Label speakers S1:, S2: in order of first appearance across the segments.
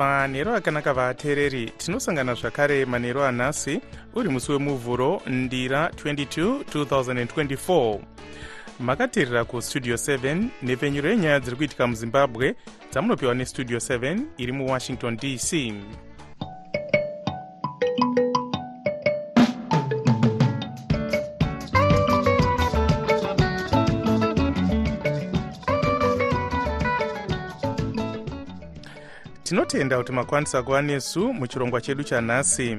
S1: manhero akanaka vateereri tinosangana zvakare manhero anhasi uri musi wemuvhuro ndira 22 2024 makateerera kustudio 7 nepfenyuro yenyaya dziri kuitika muzimbabwe dzamunopiwa nestudio 7 iri muwashington dc tinotenda kuti makwanisa kuva nesu muchirongwa chedu chanhasi.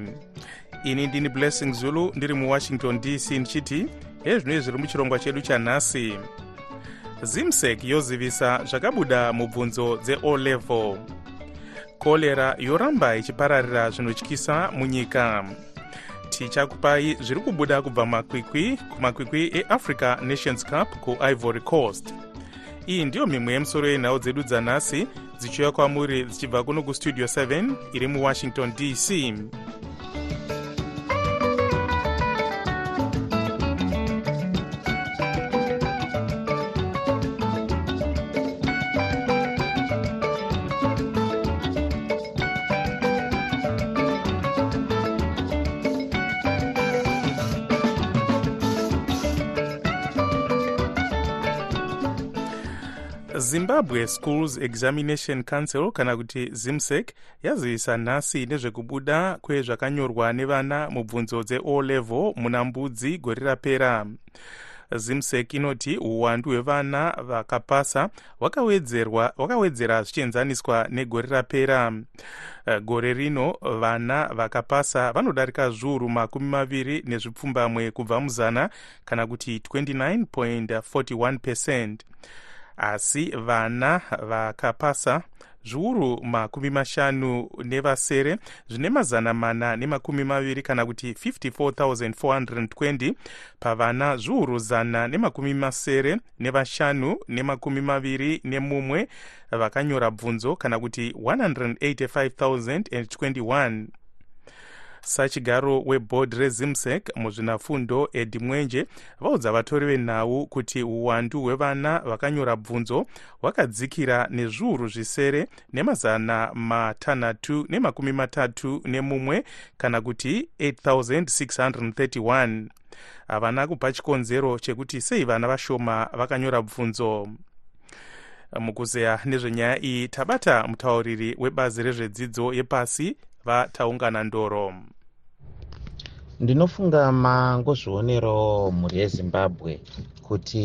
S1: Ini ndini blessing zulu ndiri muwashington dc ndichiti hezvinoi zviri muchirongwa chedu chanhasi? Zimsec yozivisa zvakabuda mubvunzo dzeo level. Korera yoramba ichipararira zvinotyisa munyika. Tichakupai zviri kubuda kubva makwikwi kumakwikwi eafrica nations cup kuivory coast iyi ndiyo mimwe yemusoro yenhau dzedu dzanhasi dzichiuya kwamuri dzichibva kuno kustudio 7 iri muwashington dc zimbabwe schools examination council kana kuti zimsec yazivisa nhasi nezvekubuda kwezvakanyorwa nevana mubvunzo dzeo level muna mbudzi gore rapera. Zimsec inoti uwandu hwevana vakapasa wakawedzera zvichienzaniswa negore rapera. Gore rino vana vakapasa vanodarika zviuru makumi maviri nezvipfumbamwe kubva muzana kana kuti 29.41 percent asi vana vakapasa zviuru makumi mashanu nevasere zvine mazana mana nemakumi maviri kana kuti 54420 pavana zviuru zana nemakumi masere nevashanu nemakumi maviri nemumwe vakanyora bvunzo kana kuti 185021 sachigaro webhodhi rezimsec muzvinafundo edi mwenje vaudza vatori venhau kuti uwandu hwevana vakanyora bvunzo hwakadzikira nezviuru zvisere nemazana matanhatu nemakumi matatu nemumwe kana kuti 8631 havana kupa chikonzero chekuti sei vana vashoma vakanyora bvunzo. Mukuzeya nezvenyaya iyi tabata mutauriri webazi rezvedzidzo yepasi vataungana ndoro.
S2: Ndinofunga mangozvionero mhuri yezimbabwe kuti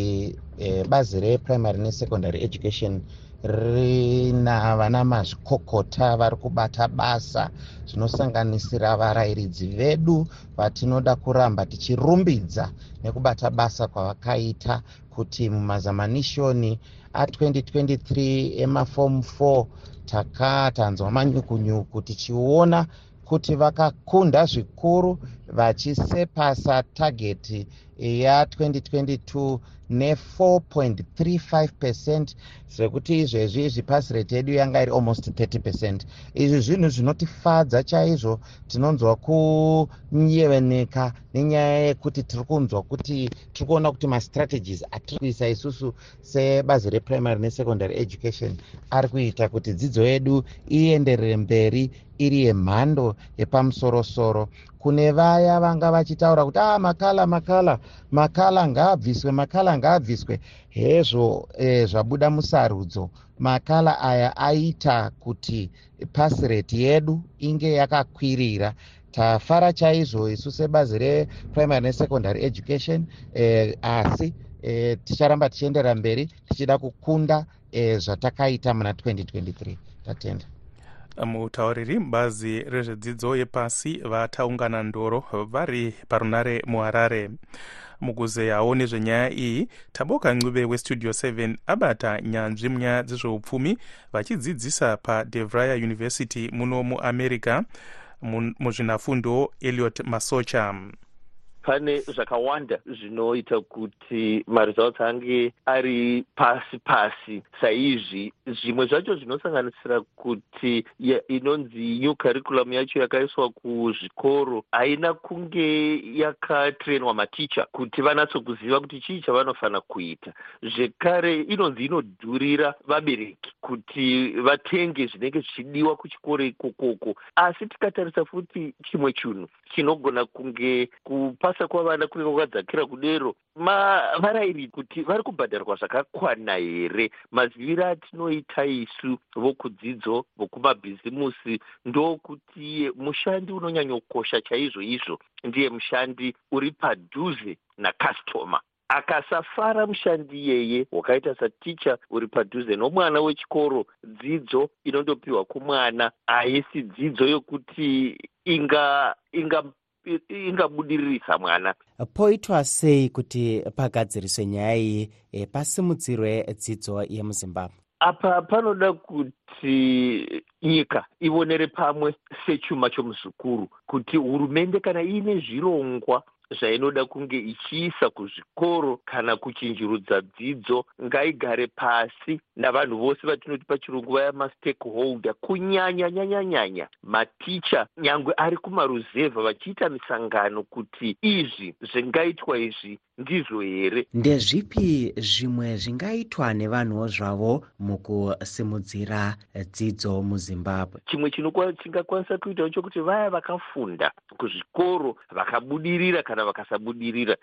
S2: e, bazi reprimary nesecondary education rina vana mazvikokota vari kubata basa zvinosanganisira varayiridzi vedu vatinoda kuramba tichirumbidza nekubata basa kwavakaita kuti mumazamanishoni a2023 emafomu 4 takatanzwa manyukunyuku tichiona kuti vakakunda zvikuru vachisepasa tageti ya2022 ne4.35 percent zvekuti izvezvi izvi pasi rate yedu yanga iri almost 30 percent. Izvi zvinhu zvinotifadza chaizvo tinonzwa kunyeveneka nenyaya yekuti tiri kunzwa kuti tiri kuona kuti mastrategies atiri kuisa isusu sebazi reprimary nesecondary education ari kuita kuti dzidzo yedu ienderere mberi iri yemhando yepamusorosoro. Kune vaya vanga vachitaura kuti ah, makala makala makala ngaabviswe makala ngaabviswe. Hezvo e, zvabuda musarudzo. Makala aya aita kuti pasi rate yedu inge yakakwirira. Tafara chaizvo isu sebazi reprimary nesecondary education e, asi e, ticharamba tichiendera mberi tichida kukunda e, zvatakaita muna 2023 tatenda
S1: mutauriri mubazi rezvedzidzo yepasi vataungana ndoro vari parunare muharare. Mukuzeyawo nezvenyaya iyi taboka ncube westudio 7 abata nyanzvi munyaya dzezveupfumi vachidzidzisa padevrier university muno muamerica muzvinafundo eliot masocha
S3: pane zvakawanda zvinoita kuti maresults ange ari pasi pasi. Saizvi zvimwe zvacho zvinosanganisira kuti inonzi new curriculum yacho yakaiswa kuzvikoro haina kunge yakatrenwa maticha kuti vanatsokuziva kuti chii chavanofanira kuita. Zvekare inonzi inodhurira vabereki kuti vatenge zvinenge zvichidiwa kuchikoro ikokoko asi tikatarisa futi chimwe chinhu chinogona kunge kupasa kwavana kunenge kwakadzakira kudero varayiri kuti vari kubhadharwa zvakakwana here? Maziviro atinoita isu vokudzidzo vokumabhizimusi ndokuti mushandi unonyanyokosha chaizvo izvo ndiye mushandi uri padhuze nakastoma akasafara mushandi iyeye wakaita saticha uri padhuze nomwana wechikoro dzidzo inondopiwa kumwana haisi dzidzo yokuti inga inga ingabudiririsa mwana.
S4: Poitwa sei kuti pagadziriswe nyaya iyi e, pasimudzirwe dzidzo yemuzimbabwe
S3: apa panoda kuti nyika ivonere pamwe sechuma chomuzukuru kuti hurumende kana iine zvirongwa zvainoda kunge ichiisa kuzvikoro kana kuchinjurudza dzidzo ngaigare pasi navanhu vose vatinoti pachirungu vaya mastakeholder. Kunyanya nyanya nyanya maticha nyangwe ari kumaruzevha vachiita misangano kuti izvi zvingaitwa izvi ndizvo here?
S4: Ndezvipi zvimwe zvingaitwa nevanhuwo zvavo mukusimudzira dzidzo muzimbabwe?
S3: Chimwe chingakwanisa kuitawo chokuti vaya vakafunda kuzvikoro vakabudirira kana vakasabudirira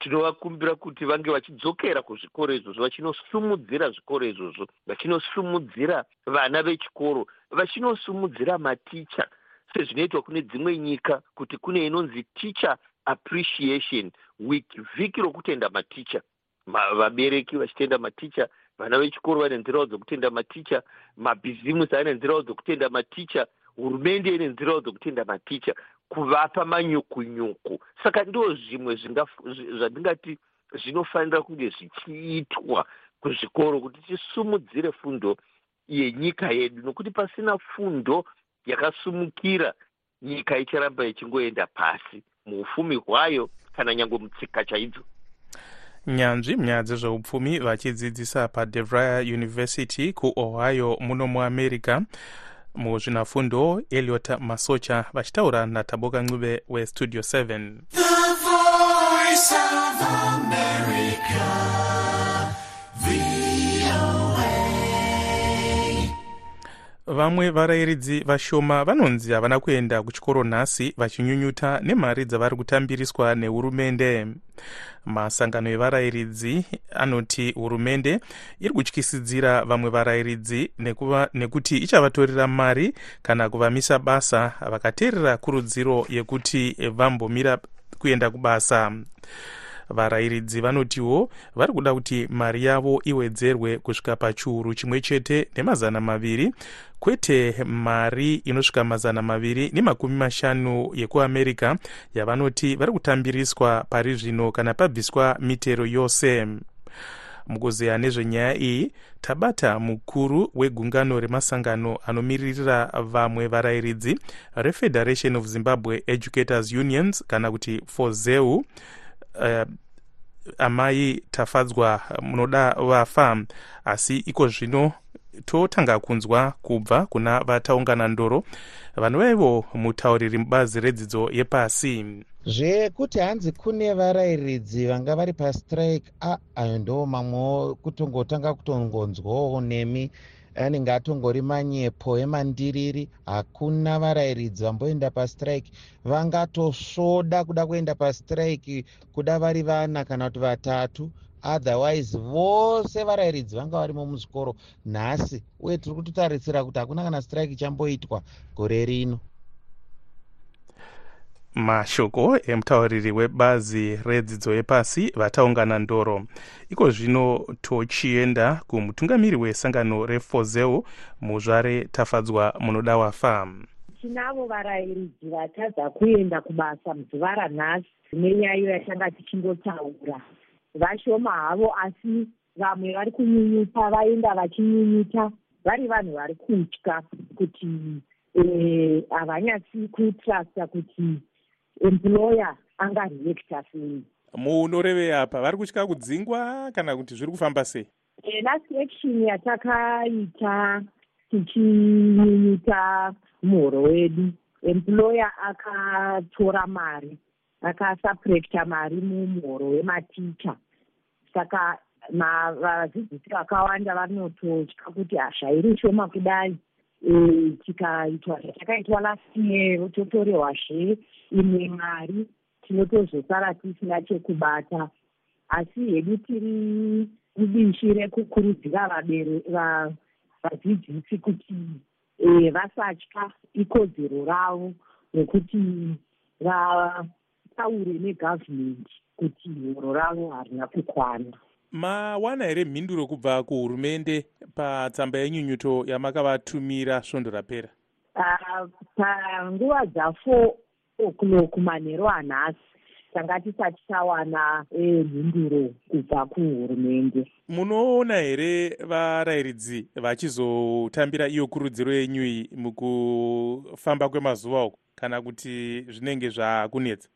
S3: tinovakumbira kuti vange vachidzokera kuzvikoro izvozvo vachinosumudzira zvikoro izvozvo vachinosumudzira vana vechikoro vachinosumudzira maticha. Sezvinoitwa kune dzimwe nyika kuti kune inonzi teacher appreciation week vhiki rokutenda maticha. Vabereki vachitenda maticha vana vechikoro vane nzirawo dzokutenda maticha mabhizimusi ane nzirawo dzokutenda maticha hurumende ine nzirawo dzokutenda maticha kuvapa manyukunyuku. Saka ndo zvimwe zvandingati zvinofanira kunge zvichiitwa kuzvikoro kuti tisumudzire fundo yenyika yedu nokuti pasina fundo yakasumukira nyika icharamba ichingoenda pasi muufumi hwayo kana nyange mutsika chaidzo
S1: nyanzvi munyaya dzezveupfumi vachidzidzisa padevria university kuohio muno muamerica muzvinafundo eliot masocha vachitaura nataboka ncube westudio 7 The voice of America. Vamwe varayiridzi vashoma vanonzi havana kuenda kuchikoro nhasi vachinyunyuta nemari dzavari kutambiriswa nehurumende. Masangano evarayiridzi anoti hurumende iri kutyisidzira vamwe varayiridzi nekuti ichavatorera mari kana kuvamisa basa vakateerera kurudziro yekuti vambomira kuenda kubasa varayiridzi vanotiwo vari kuda kuti mari yavo iwedzerwe kusvika pachiuru chimwe chete nemazana maviri kwete mari inosvika mazana maviri nemakumi mashanu yekuamerica yavanoti vari kutambiriswa pari zvino kana pabviswa mitero yose. Mukuzeya nezvenyaya iyi tabata mukuru wegungano remasangano anomiririra vamwe varayiridzi refederation of zimbabwe educators unions kana kuti fozeu uh, amai tafadzwa munoda vafa. Asi iko zvino totanga kunzwa kubva kuna vataungana ndoro vanova ivo mutauriri mubazi redzidzo yepasi.
S2: Zvekuti hanzi kune varayiridzi vanga vari pastrike a ayo ndo mamwewo kutongotanga kutongonzwawo nemi anenge atongori manyepo emandiriri hakuna varayiridzi vamboenda pastrike. Vangatosvoda kuda kuenda pastrike kuda vari vana kana kuti vatatu otherwise vose varayiridzi vanga varimo muzvikoro. Nhasi uye tiri kutotarisira kuti hakuna kana strike ichamboitwa gore rino
S1: mashoko emutauriri webazi redzidzo yepasi vataungana ndoro. Iko zvino tochienda kumutungamiri wesangano refozeu muzvare tafadzwa munoda wafa.
S5: Tinavo varayiridzi vatadza kuenda kubasa muzuva ranhasi nenyayo yatanga tichindotaura. Vashoma havo asi vamwe vari kunyunyuta vaenda vachinyunyuta vari vanhu vari kutya kuti eh, havanyatsi kutrasta kuti employer angareacta sei
S1: munorevei apa vari kutya kudzingwa kana kuti zviri kufamba sei?
S5: E, last action yatakaita tichinyunyuta muhoro wedu. Employer akatora mari akasuprecta mari mumuhoro wematicha. Saka vadzidzisi vakawanda vanototya kuti hazvairi shoma kudai. E, tikaitwa zvatakaitwa last year totorehwazve imwe mari tinotozosara tisina chekubata. Asi hedu tiri mubishi rekukurudzira vadzidzisi kuti e, vasatya ikodzero ravo nekuti vataure negavhumendi kuti horo ravo harina kukwana.
S1: Mawana here mhinduro kubva kuhurumende patsamba yenyunyuto yamakavatumira svondo rapera?
S5: Panguva dza4 o'clock manhero anhasi tanga tisati tawana mhinduro kubva kuhurumende.
S1: Munoona here varayiridzi vachizotambira iyo kurudziro yenyu iyi mukufamba kwemazuva uku kana kuti zvinenge zvakunetsa?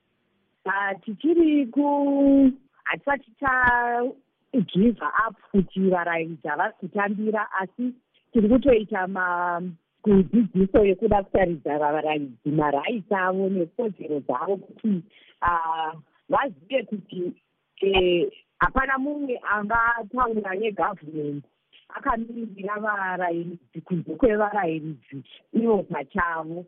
S5: Tichiri ku hatisati tagive up kuti varayiridzi havasi kutambira asi tiri kutoita kudzidziso yekuda kutaridza varayidzi maraiti avo nekodzero dzavo kuti vazive kuti e, hapana mumwe angataura negavhumendi akamiririra varayiridzi kunze kwevarayiridzi ivo pachavo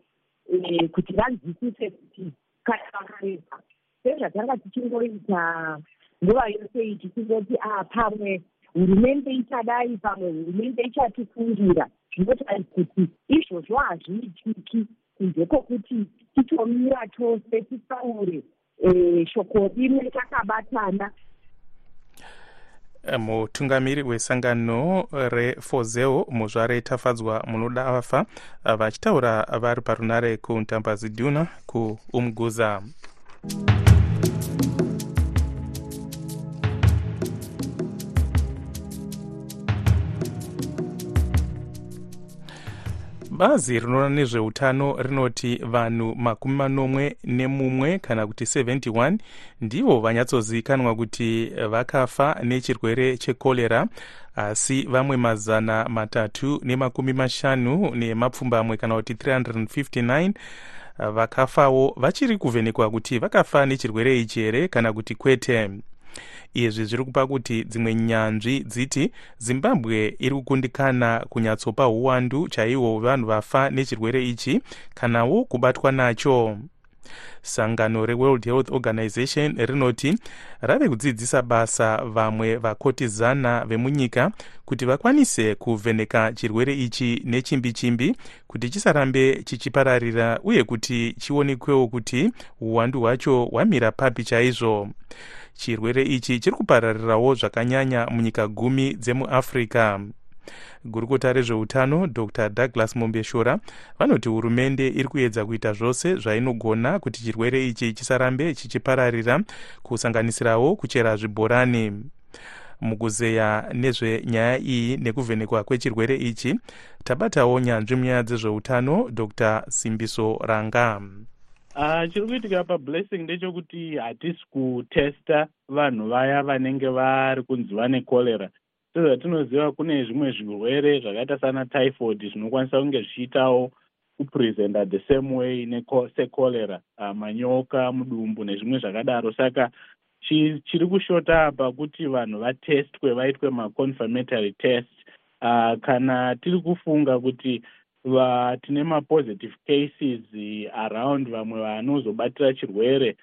S5: e, kuti vanzwisise kuti kana vakareba sezvatanga tichingoita nguva yose iyi tichingoti a pamwe hurumende ichadai pamwe hurumende ichatifungira zvinotaridza kuti izvozvo hazviitiki kunze kwokuti titomira tose titaure e, shoko rimwe takabatana
S1: mutungamiri wesangano refozeo muzvare tafadzwa munoda vafa vachitaura vari parunare kuntambaziduna kuumguza bazi rinoona nezveutano rinoti vanhu makumi manomwe nemumwe kana kuti 71 ndivo vanyatsozivikanwa kuti vakafa nechirwere chekorera asi vamwe mazana matatu nemakumi mashanu nemapfumbamwe kana kuti 359 vakafawo vachiri kuvhenekwa kuti vakafa nechirwere ichi here kana kuti kwete izvi zviri kupa kuti dzimwe nyanzvi dziti zimbabwe iri kukundikana kunyatsopa uwandu chaihwo vanhu vafa nechirwere ichi kanawo kubatwa nacho sangano reworld health organization rinoti rave kudzidzisa basa vamwe vakoti zana vemunyika kuti vakwanise kuvheneka chirwere ichi nechimbi chimbi kuti chisarambe chichipararira uye kuti chionekwewo kuti uwandu hwacho hwamira papi chaizvo. Chirwere ichi chiri kupararirawo zvakanyanya munyika gumi dzemuafrica gurukota rezveutano dr. Douglas mombeshora vanoti hurumende iri kuedza kuita zvose zvainogona kuti chirwere ichi chisarambe chichipararira kusanganisirawo kuchera zvibhorani. Mukuzeya nezvenyaya iyi nekuvhenekwa kwechirwere ichi tabatawo nyanzvi munyaya dzezveutano dr. Simbiso ranga.
S6: Uh, chiri kuitika pablessing ndechekuti hatisi kutesta vanhu vaya vanenge vari kunzi vane cholera sezvatinoziva kune zvimwe zvirwere zvakaita sana typhoid zvinokwanisa kunge zvichiitawo kupresenta the same way secholera uh, manyoka mudumbu nezvimwe zvakadaro. Saka chiri kushota apa kuti vanhu vatestwe vaitwe maconfirmatory test uh, kana tiri kufunga kuti va tine mapositive cases around vamwe vanozobatira chirwere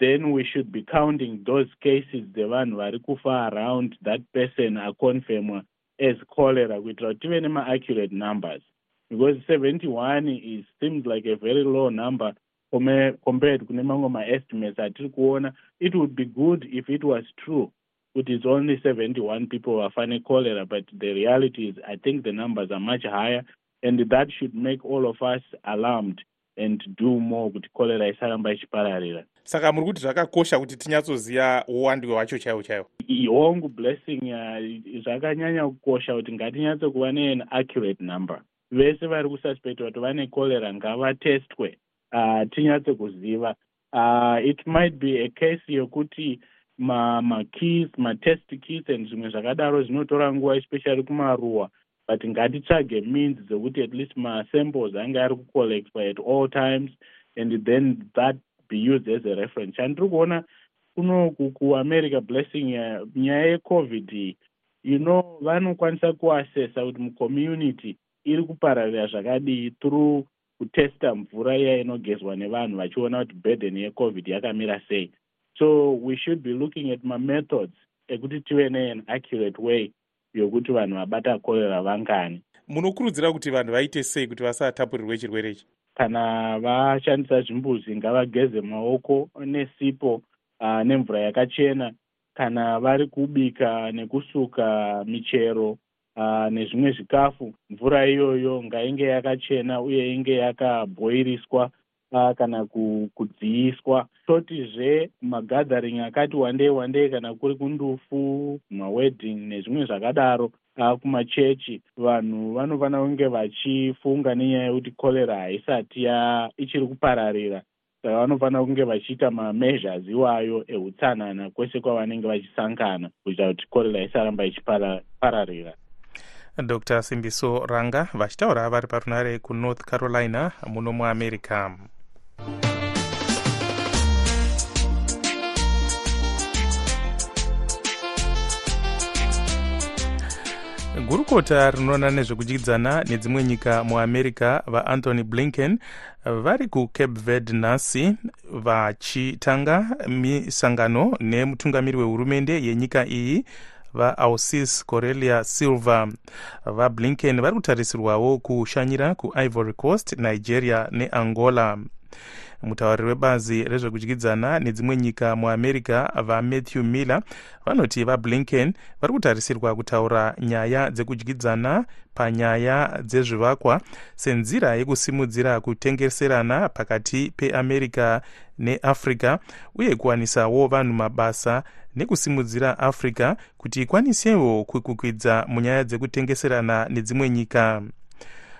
S6: then we should be counting those cases dzevanhu vari kufa around that person aconfirmwa as cholera kuitira kuti tive nemaaccurate numbers. Because 71 is seems like a very low number compared kune mamwe maestimates atiri kuona. It would be good if it was true kuti it's only 71 people vafa necholera but the reality is i think the numbers are much higher and that should make all of us alarmed and do more kuti cholera isaramba ichipararira.
S1: Saka muri kuti zvakakosha kuti tinyatsoziva uwandu hwacho chaiwo chaiwo.
S6: Hongu blessing zvakanyanya kukosha kuti ngatinyatse kuva nean accurate number. Vese vari kususpecta kuti vane cholera ngavatestwe. Uh, tinyatse kuziva. Uh, it might be a case yokuti makeys ma matest keys and zvimwe zvakadaro zvinotora nguva especially kumaruwa but ngatitsvage means dzekuti at least masamples ange ari kucollectwa at all times and then that be used as a reference. Chandiri kuona kunoku kuamerica blessing nyaya yecovid iyi you know vanokwanisa kuassesa kuti mucommunity iri kupararira zvakadii through kutesta mvura iya inogezwa nevanhu vachiona kuti burden yecovid yakamira sei. So we should be looking at mamethods ekuti tive nean accurate way yokuti vanhu vabata korera vangani.
S1: Munokurudzira kuti vanhu vaite sei kuti vasatapurirwe chirwere ichi?
S6: Kana vashandisa zvimbuzi ngavageze maoko nesipo uh, nemvura yakachena. Kana vari kubika nekusuka michero uh, nezvimwe zvikafu mvura iyoyo ngainge yakachena uye inge yakabhoiriswa kana kudziiswa totizve magathering akati wandei wandei kana kuri kundufu mawedding nezvimwe zvakadaro kumachechi vanhu vanofanira kunge vachifunga nenyaya yekuti korera haisati ichiri kupararira. Saka vanofanira kunge vachiita mameasures iwayo eutsanana kwese kwavanenge vachisangana kuitira kuti korera isaramba ichipararira.
S1: Dr. Simbiso ranga vachitaura vari parunare kunorth carolina muno muamerica gurukota rinoona nezvekudyidzana nedzimwe nyika muamerica vaanthony blinken vari kucape verde nhasi vachitanga misangano nemutungamiri wehurumende yenyika iyi vaausis corelia silver vablinken vari kutarisirwawo kushanyira kuivory coast nigeria neangola mutauriri webazi rezvekudyidzana nedzimwe nyika muamerica vamatthew miller vanoti vablinken vari kutarisirwa kutaura nyaya dzekudyidzana panyaya dzezvivakwa senzira yekusimudzira kutengeserana pakati peamerica neafrica uye kuwanisawo vanhu mabasa nekusimudzira africa kuti ikwanisewo kukukwidza munyaya dzekutengeserana nedzimwe nyika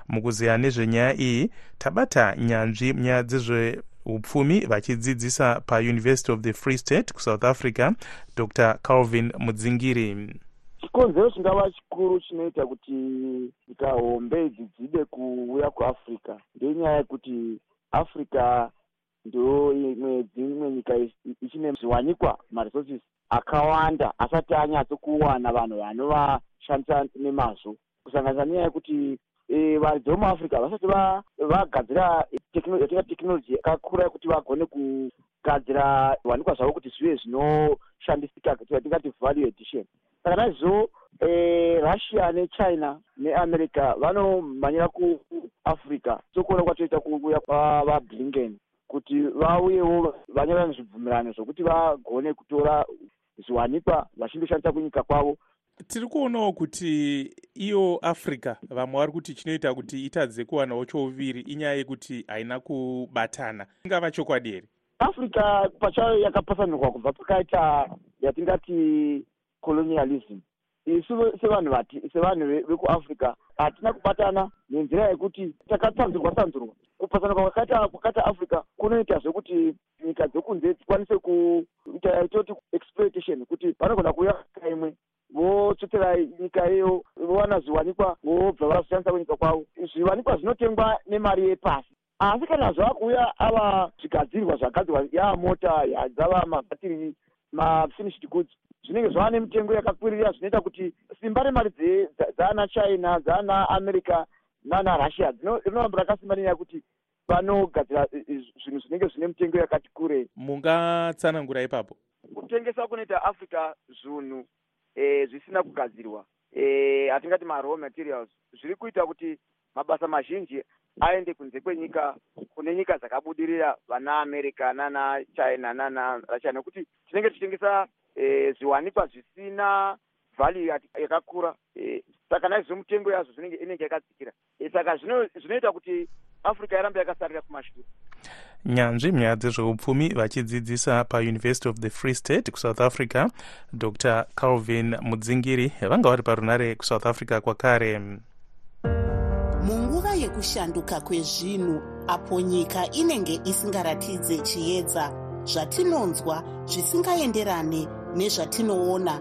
S1: mukuziya nezvenyaya iyi tabata nyanzvi munyaya dzezveupfumi vachidzidzisa pauniversity of the free state kusouth africa dr. Calvin mudzingiri.
S7: Chikonzero chingava chikuru chinoita kuti nyika hombe idzi dzide kuuya kuafrica ndenyaya yekuti africa ndo imwe dzimwe nyika ichine zviwanikwa maresources akawanda asati anyatsokuwana vanhu vanovashandisa nemazvo. Kusanganisa nenyaya yekuti e, varidzi vomuafrica vasati vagadzira yatinga tekinoloji yakakura yekuti vagone kugadzira zviwanikwa zvavo kuti zvive zvinoshandisika yatingati value edition saka naizvo e, russia nechina neamerica vanomhanyira kuafrica sokuona kwatoita kuuya kwavablinken kuti vauyewo vanyora nezvibvumirano zvokuti vagone kutora zviwanikwa vachindoshandisa kunyika kwavo
S1: tiri kuonawo kuti iyo africa vamwe vari kuti chinoita kuti itadze kuwanawo chouviri inyaya yekuti haina kubatana. Ingava chokwadi here?
S7: Africa pachayo yakapasanurwa kubva pakaita yatingati colonialism. Isu sevanhu sevanhu vekuafrica hatina kubatana nenzira yekuti takatsanzurwa tsanzurwa kupasanuka kwakaita kwakaita africa kunoita zvekuti nyika dzekunze dzikwanise kuita toti exploitation kuti vanogona nyika imwe votsvotera nyika iyo vowana zviwanikwa vobva vashandisa kunyika kwavo. Zviwanikwa zvinotengwa nemari yepasi. Asi kana zvava kuuya ava zvigadzirwa zvagadzirwa yava mota dzava mabhatiri mafinished goods zvinenge zvava nemitengo yakakwirira zvinoita kuti simba remari dzaana china dzaana america naana russia rinoramba rakasimba nenyaya yekuti vanogadzira zvinhu zvinenge zvine mitengo yakati kurei.
S1: Mungatsanangura ipapo.
S7: Kutengesa kunoita africa zvinhu e, zvisina kugadzirwa e, hatingati maraw materials. Zviri kuita kuti mabasa mazhinji aende kunze kwenyika kune nyika dzakabudirira vana america nana china nana russia nekuti tinenge tichitengesa e, zviwanikwa zvisina value yakakura e, saka naizvo mitengo yazvo inenge yakadzikira. E, saka zvinoita kuti africa yaramba yakasarira kumashure
S1: nyanzvi munyaya dzezveupfumi vachidzidzisa pauniversity of the free state kusouth africa dr. Calvin mudzingiri vanga vari parunare kusouth africa kwakare.
S8: Munguva yekushanduka kwezvinhu apo nyika inenge isingaratidze chiedza zvatinonzwa zvisingaenderane nezvatinoona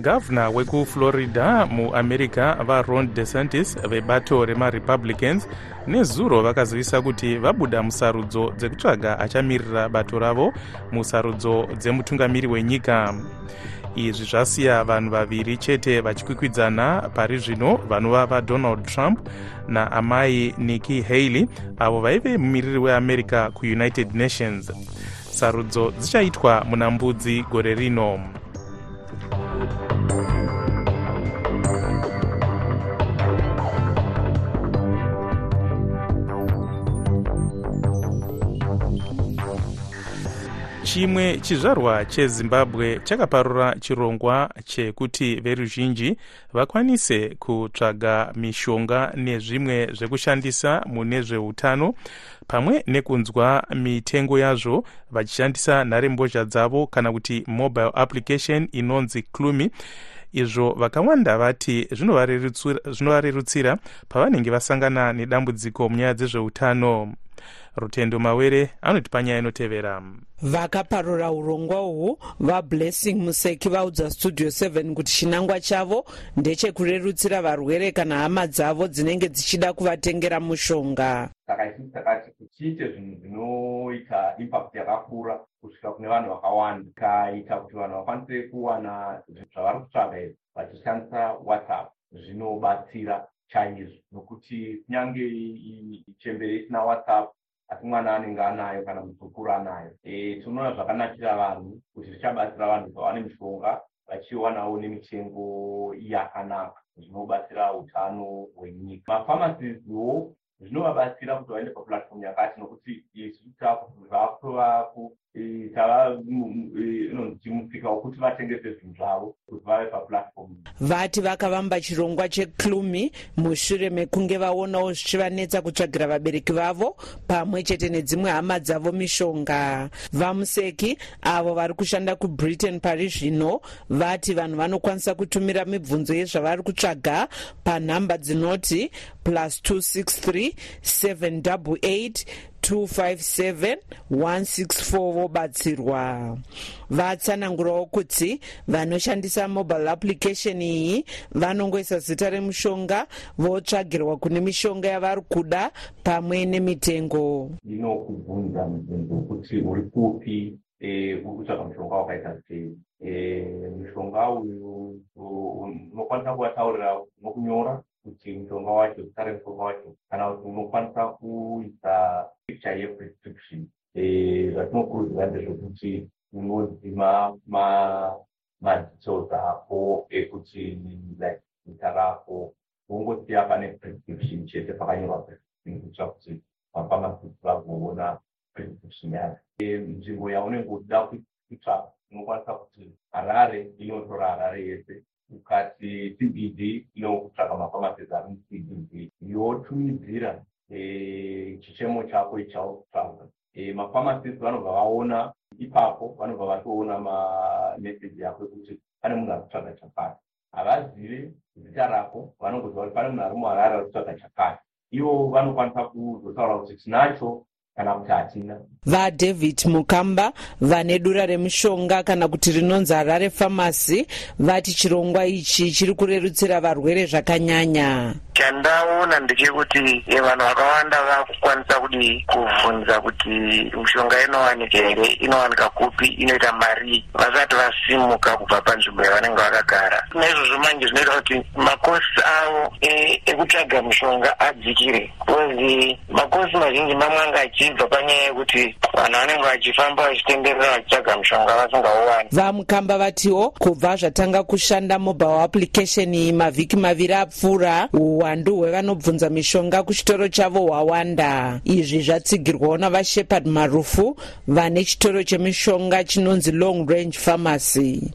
S1: gavhuna wekuflorida muamerica varon desantis vebato remarepublicans nezuro vakazivisa kuti vabuda musarudzo dzekutsvaga achamirira bato ravo musarudzo dzemutungamiri wenyika. Izvi zvasiya vanhu vaviri chete vachikwikwidzana pari zvino vanova vadonald trump naamai nikki haley avo vaive mumiriri weamerica kuunited nations. Sarudzo dzichaitwa muna mbudzi gore rino chimwe chizvarwa chezimbabwe chakaparura chirongwa chekuti veruzhinji vakwanise kutsvaga mishonga nezvimwe zvekushandisa mune zveutano pamwe nekunzwa mitengo yazvo vachishandisa nharembozha dzavo kana kuti mobile application inonzi clumi izvo vakawanda vati zvinovarerutsira pavanenge vasangana nedambudziko munyaya dzezveutano. Rutendo mawere anoti panyaya inotevera.
S9: Vakaparura urongwa uhwu vablessing museki vaudza studio 7 kuti chinangwa chavo ndechekurerutsira varwere kana hama dzavo dzinenge dzichida kuvatengera mushonga.
S10: Saka isusu takati kuti tiite zvinhu zvinoita impact yakakura kusvika kune vanhu vakawanda. Ikaita kuti vanhu vakwanise kuwana zvavari kutsvaga izvi vachishandisa whatsapp. Zvinobatsira chaizvo nokuti kunyange chembere isina whatsapp asi mwana anenge anayo kana mudzukuru anayo. E, tinoona zvakanakira vanhu kuti zvichabatsira vanhu vawane mishonga vachiwanawo nemitengo yakanaka zvinobatsira utano hwenyika. Mafamasiziwo zvinovabatsira kuti vaende paplatform yakati nokuti isu zvakutova tava chimusika wekuti vatengese zvinhu zvavo kuti vave paplatform
S9: vati vakavamba chirongwa checlumi mushure mekunge vaonawo zvichivanetsa kutsvagira vabereki vavo pamwe chete nedzimwe hama dzavo mishonga. Vamuseki avo vari kushanda kubritain pari zvino vati vanhu vanokwanisa kutumira mibvunzo yezvavari kutsvaga panhamba dzinoti plus 263 788 257 vobatsirwa. Vatsanangurawo kuti vanoshandisa mobile application iyi vanongoisa zita remushonga votsvagirwa kune mishonga yavari kuda pamwe nemitengo.
S10: Inokubvunza mubvunzo wekuti uri kupi uri kutsvaga mushonga wakaita sei? Mushonga uyu unokwanisa kuvataurira nokunyora kuti mushonga wacho zita remushonga wacho kana kuti unokwanisa kuisa picture yeprescription zvatinokurudzira ndezvekuti unodzima madetails ako ekuti like zita rako wongosiya pane prescription chete pakanyorwa prescription kuitira kuti mafamasi vagoona prescription yacho nzvimbo yaunenge uchida kuitsvaka unokwanisa kuti harare inotora harare yese ukati cbd inokutsvaga mafamasi ari mucbd yotumidzira chichemo chako ichakutsvaga mafamasisti vanobva vaona ipapo vanobva vatoona mameseji yako ekuti pane munhu ari kutsvaga chakati havazive zita rako vanongoziva kuti pane munhu ari muharare ari kutsvaga chakati ivo vanokwanisa kuzotaura kuti tinacho kana kuti hatina.
S9: Vadavid mukamba vane dura remishonga kana kuti rinonzi harare famasi vati chirongwa ichi chiri kurerutsira varwere zvakanyanya.
S11: Chandaona ndechekuti eh, vanhu vakawanda vakukwanisa kudi kubvunza kuti mishonga inowanika here inowanika kupi inoita mari vasati vasimuka kubva panzvimbo yavanenge vakagara. Naizvozvo manje zvinoita kuti makosi avo eh, ekutsvaga mishonga adzikire. Bcause makosi mazhinji mamwe anga achibva panyaya yekuti vanhu vanenge vachifamba vachitenderera vachitsvaga mishonga vasingauwani.
S9: Vamukamba vatiwo kubva zvatanga kushanda mobile application iyi mavhiki maviri apfuura uwandu hwevanobvunza mishonga kuchitoro chavo hwawanda. Izvi zvatsigirwawo navashepard marufu vane chitoro chemishonga chinonzi long range pharmacy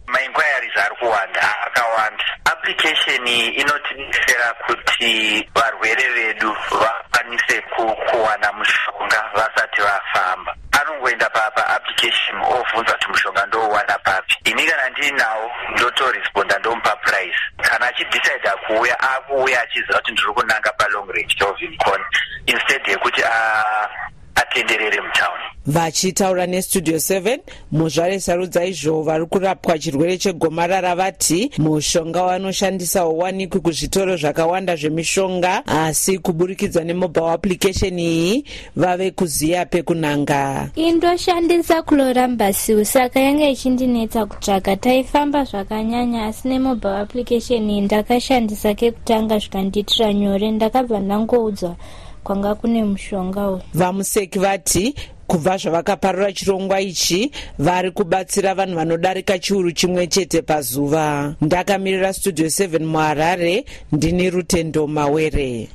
S11: mainquiries ari kuwanda akawanda. Application inotidetsera kuti varwere vedu vakwanise ku- kuwana mushonga vasati vafamba. Anongoenda pa paapplication ovhunza kuti mushonga ndouwana papi. Ini kana ndiinawo ndotoresponda ndomupa price. Kana achidecida kuuya akuuya achiziva kuti ndiri kunanga palong range dovimcon instead yekuti atenderere mutaundi
S9: vachitaura nestudio 7 muzvare sarudza izvo vari kurapwa chirwere chegomarara vati mushonga wanoshandisa hauwanikwi kuzvitoro zvakawanda zvemishonga asi kuburikidza nemobile application iyi vave kuziya pekunanga.
S12: Indoshandisa chlorambasiu saka yanga ichindinetsa kutsvaga taifamba zvakanyanya asi nemobile application iyi ndakashandisa kekutanga zvikandiitira nyore ndakabva ndangoudzwa kwanga kune mushonga uyu.
S9: vamuseki vati kubva zvavakaparura chirongwa ichi vari kubatsira vanhu vanodarika chiuru chimwe chete pazuva. Ndakamirira studio 7 muharare ndini rutendo mawere.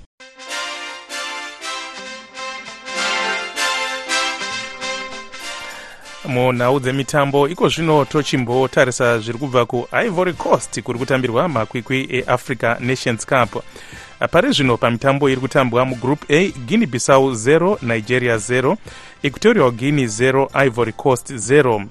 S1: Munhau dzemitambo iko zvino tochimbotarisa zviri kubva kuivory coast kuri kutambirwa makwikwi eafrica nations cup pari zvino pamitambo iri kutambwa mugroup a guinea bissau 0 nigeria 0 equatorial guinea 0 ivory coast 0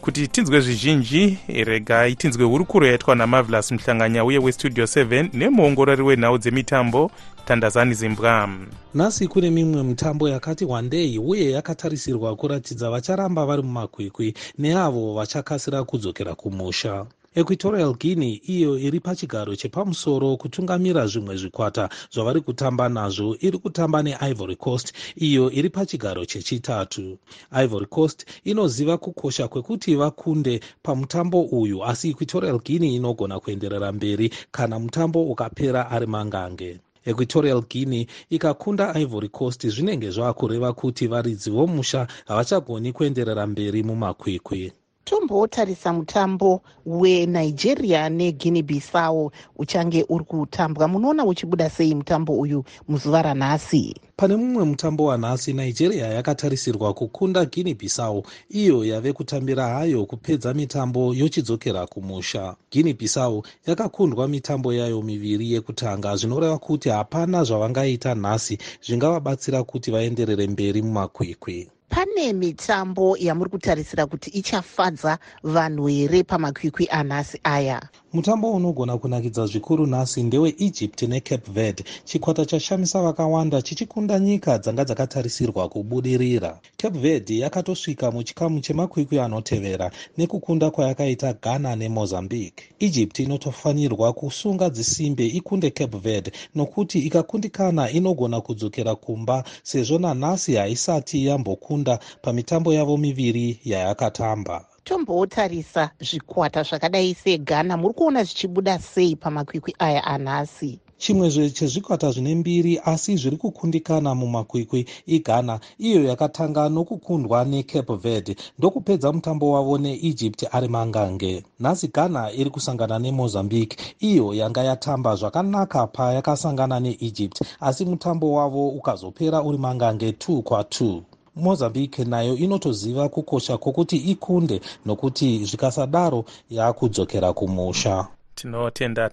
S1: kuti tinzwe zvizhinji regai tinzwe hurukuro yaitwa namavelas muhlanganya uye westudio 7 nemuongorori wenhau dzemitambo tandazani zimbwa.
S13: Nhasi kune mimwe mitambo yakati wandei uye yakatarisirwa kuratidza vacharamba vari mumakwikwi neavo vachakasira kudzokera kumusha equatorial guinea iyo iri pachigaro chepamusoro kutungamira zvimwe zvikwata zvavari kutamba nazvo. Iri kutamba neivory coast iyo iri pachigaro chechitatu. Ivory coast inoziva kukosha kwekuti vakunde pamutambo uyu asi equatorial guinea inogona kuenderera mberi kana mutambo ukapera ari mangange. Equatorial guinea ikakunda ivory coast zvinenge zvaakureva kuti varidzi vomusha havachagoni kuenderera mberi mumakwikwi
S14: tombotarisa mutambo wenigeria neguinea bissau uchange uri kutambwa. Munoona uchibuda sei mutambo uyu? Muzuva ranhasi.
S13: Pane mumwe mutambo wanhasi nigeria yakatarisirwa kukunda guinea bissau iyo yave kutambira hayo kupedza mitambo yochidzokera kumusha. Guinea bissau yakakundwa mitambo yayo miviri yekutanga. Zvinoreva kuti hapana zvavangaita nhasi. Zvingavabatsira kuti vaenderere mberi mumakwikwi
S14: pane mitambo yamuri kutarisira kuti ichafadza vanhu here pamakwikwi anhasi aya
S13: mutambo unogona kunakidza zvikuru nhasi ndeweegypt necape verde. Chikwata chashamisa vakawanda chichikunda nyika dzanga dzakatarisirwa kubudirira. Cape verde yakatosvika muchikamu chemakwikwi anotevera nekukunda kwayakaita ghana nemozambique egypt inotofanirwa kusunga dzisimbe ikunde cape verde nokuti ikakundikana inogona kudzokera kumba sezvo nanhasi haisati yambokunda pamitambo yavo miviri yayakatamba
S14: tombotarisa zvikwata zvakadai seghana muri kuona zvichibuda sei pamakwikwi aya anhasi?
S13: Chimwe chezvikwata zvine mbiri asi zviri kukundikana mumakwikwi ighana iyo yakatanga nokukundwa necape verde. Ndokupedza mutambo wavo neegypt ari mangange. Nhasi ghana iri kusangana nemozambique. Iyo yanga yatamba zvakanaka payakasangana neegypt asi mutambo wavo ukazopera uri mangange 2 kwa2 mozambique nayo inotoziva kukosha kwokuti ikunde nokuti zvikasadaro yaakudzokera kumusha.
S1: Tinotenda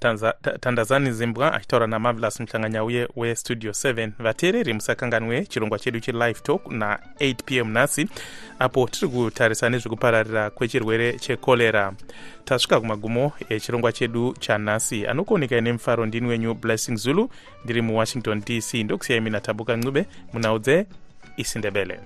S1: tandazani zimbwa achitaura namavelas muhlanganya uye westudio 7 vateereri musakanganwe chirongwa chedu chelive talk na8 pm nhasi apo tiri kutarisa nezvekupararira kwechirwere chekorera tasvika kumagumo echirongwa chedu chanhasi. Anokuonekai nemufaro ndini wenyu blessing zulu ndiri muwashington dc ndokusiyai mina tabuka ncube munhau isindebele